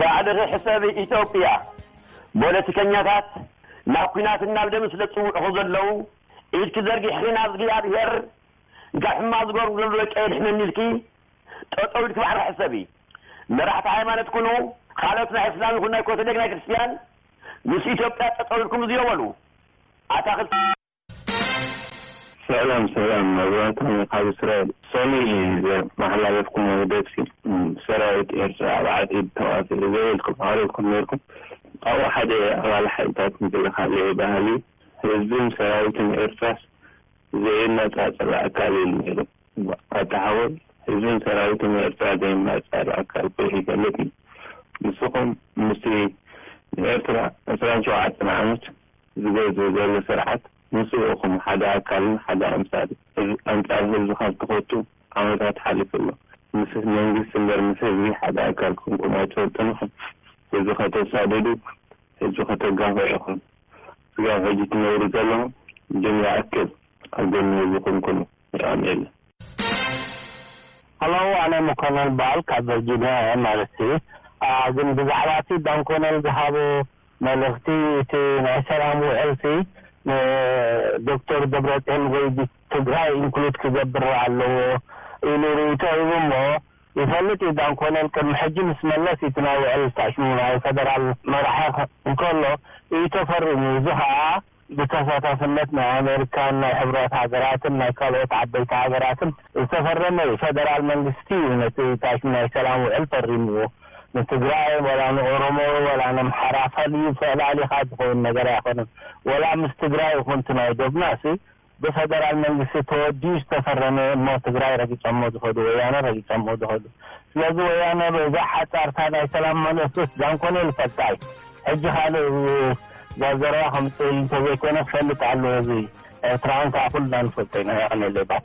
ባዕልኺ ሕሰቢ ኢትዮጵያ ቦለቲከኛታት ናብ ኩናትን ናብ ደምን ስለ ዝጽውዑኺ ዘለዉ ኢድኪ ዘርጊሕኺ ናብ እዝግኣብሄር እንካብ ሕማቅ ዝገብሩ ዘለዉ ደቂ የድሕነኒ ኢልኪ ጠጠው ኢልኪ ባዕልኺ ሕሰቢ መራሕቲ ሃይማኖት ኩኑ ካልኦት ናይ እስላም ይኹን ናይ ኮተሌክ ናይ ክርስትያን ምስ ኢትዮጵያ ጠጠው ኢልኩም ዝዮ በሉ ኣታኽልቲ ሰላም ሰላም መብራህቱ ካብ እስራኤል። ሰኑይ ዘማሓላለፍኩሞ መግደፍሲ ሰራዊት ኤርትራ ኣብ ዓጺድ ተዋፊሩ ዘይበልኩም ኣቅሪብኩም ኔርኩም ኣብኡ ሓደ ኣባል ሓይልታት ምክልኻል እየ በሃሊ ህዝብን ሰራዊትን ኤርትራስ ዘይነጻጸል ኣካል ኢሉ ኔሩ ኣታ ሓወይ ህዝብን ሰራዊትን ኤርትራ ዘይነጻጸል ኣካል ኮይኑ ይፈልጥ እዩ ንስኩም ምስቲ ንኤርትራ ዕስራን ሸውዓተን ዓመት ዝጎዝዘለ ስርዓት ምስኡ እኹም ሓደ ኣካልን ሓደ ኣምሳልን ህዝብ ኣንጻር ህዝብ ካብ ትኾቱ ዓመታት ሓሊፉ ኣሎ ምስ መንግስቲ እምበር ምስ ህዝቢ ሓደ ኣካል ኮንኩም ኣይትፈልጡን ኢኹም ህዝቢ ከተሳድዱ ህዝቢ ከተጋፍዑ ኢኹም ስጋብ ሕጂ ትነብሩ ዘለኹም ድም ይኣክል ኣብ ጎኒ ህዝቢ ኮንኩም የቀንየልና። Hello ኣነ መኮነን ባል ካብ ቨርጂንያ እየ ማለትሲ ኣኣ ግን ብዛዕባ እቲ ባንኮነል ዝሃቦ መልእኽቲ እቲ ናይ ሰላም ውዕልሲ ን ዶክተር ደብረጼን ወይ ትግራይ ኢንክሉድ ክገብር ኣለዎ ኢሉ ሪኢቶ ሂቡ እሞ ይፈልጥ እዩ ባንኮነል ቅድሚ ሕጂ ምስ መለስ እቲ ናይ ውዕል ሳሽሙ ናይ ፈደራል መራሒ እንከሎ ኢዩ ተፈሪሙ እዚ ከኣ ብተሳታፍነት ናይ ኣመሪካን ናይ ሕቡራት ሃገራትን ናይ ካልኦት ዓበይቲ ሃገራትን ዝተፈረመ እዩ። ፈደራል መንግስቲ እዩ ነቲ ታች ናይ ሰላም ውዕል ፈሪምዎ። ንትግራይ ወላ ንኦሮሞ ወላ ነምሓራ ፈልዩ ፈላሊኻ ዝኸውን ነገር ኣይኮነን። ወላ ምስ ትግራይ ይኹን እቲ ናይ ዶብናስ ብፈደራል መንግስቲ ተወዲኡ ዝተፈረመ እሞ ትግራይ ረጊፆሞ ዝኸዱ ወያነ ረጊፆሞ ዝኸዱ ስለዚ ወያነ በዛ ሓፃርታ ናይ ሰላም መለሱስ ጃንኮኔል ይፈልጣ እዩ ሕጂ ካልእ ዘረባ ከምፅእ እንተዘይኮይነ ክፈልጥ ኣለዎ እዚ ኤርትራውያን ከዓ ኩልና ንፈልጦ ኢና የቀኔለይ ባይ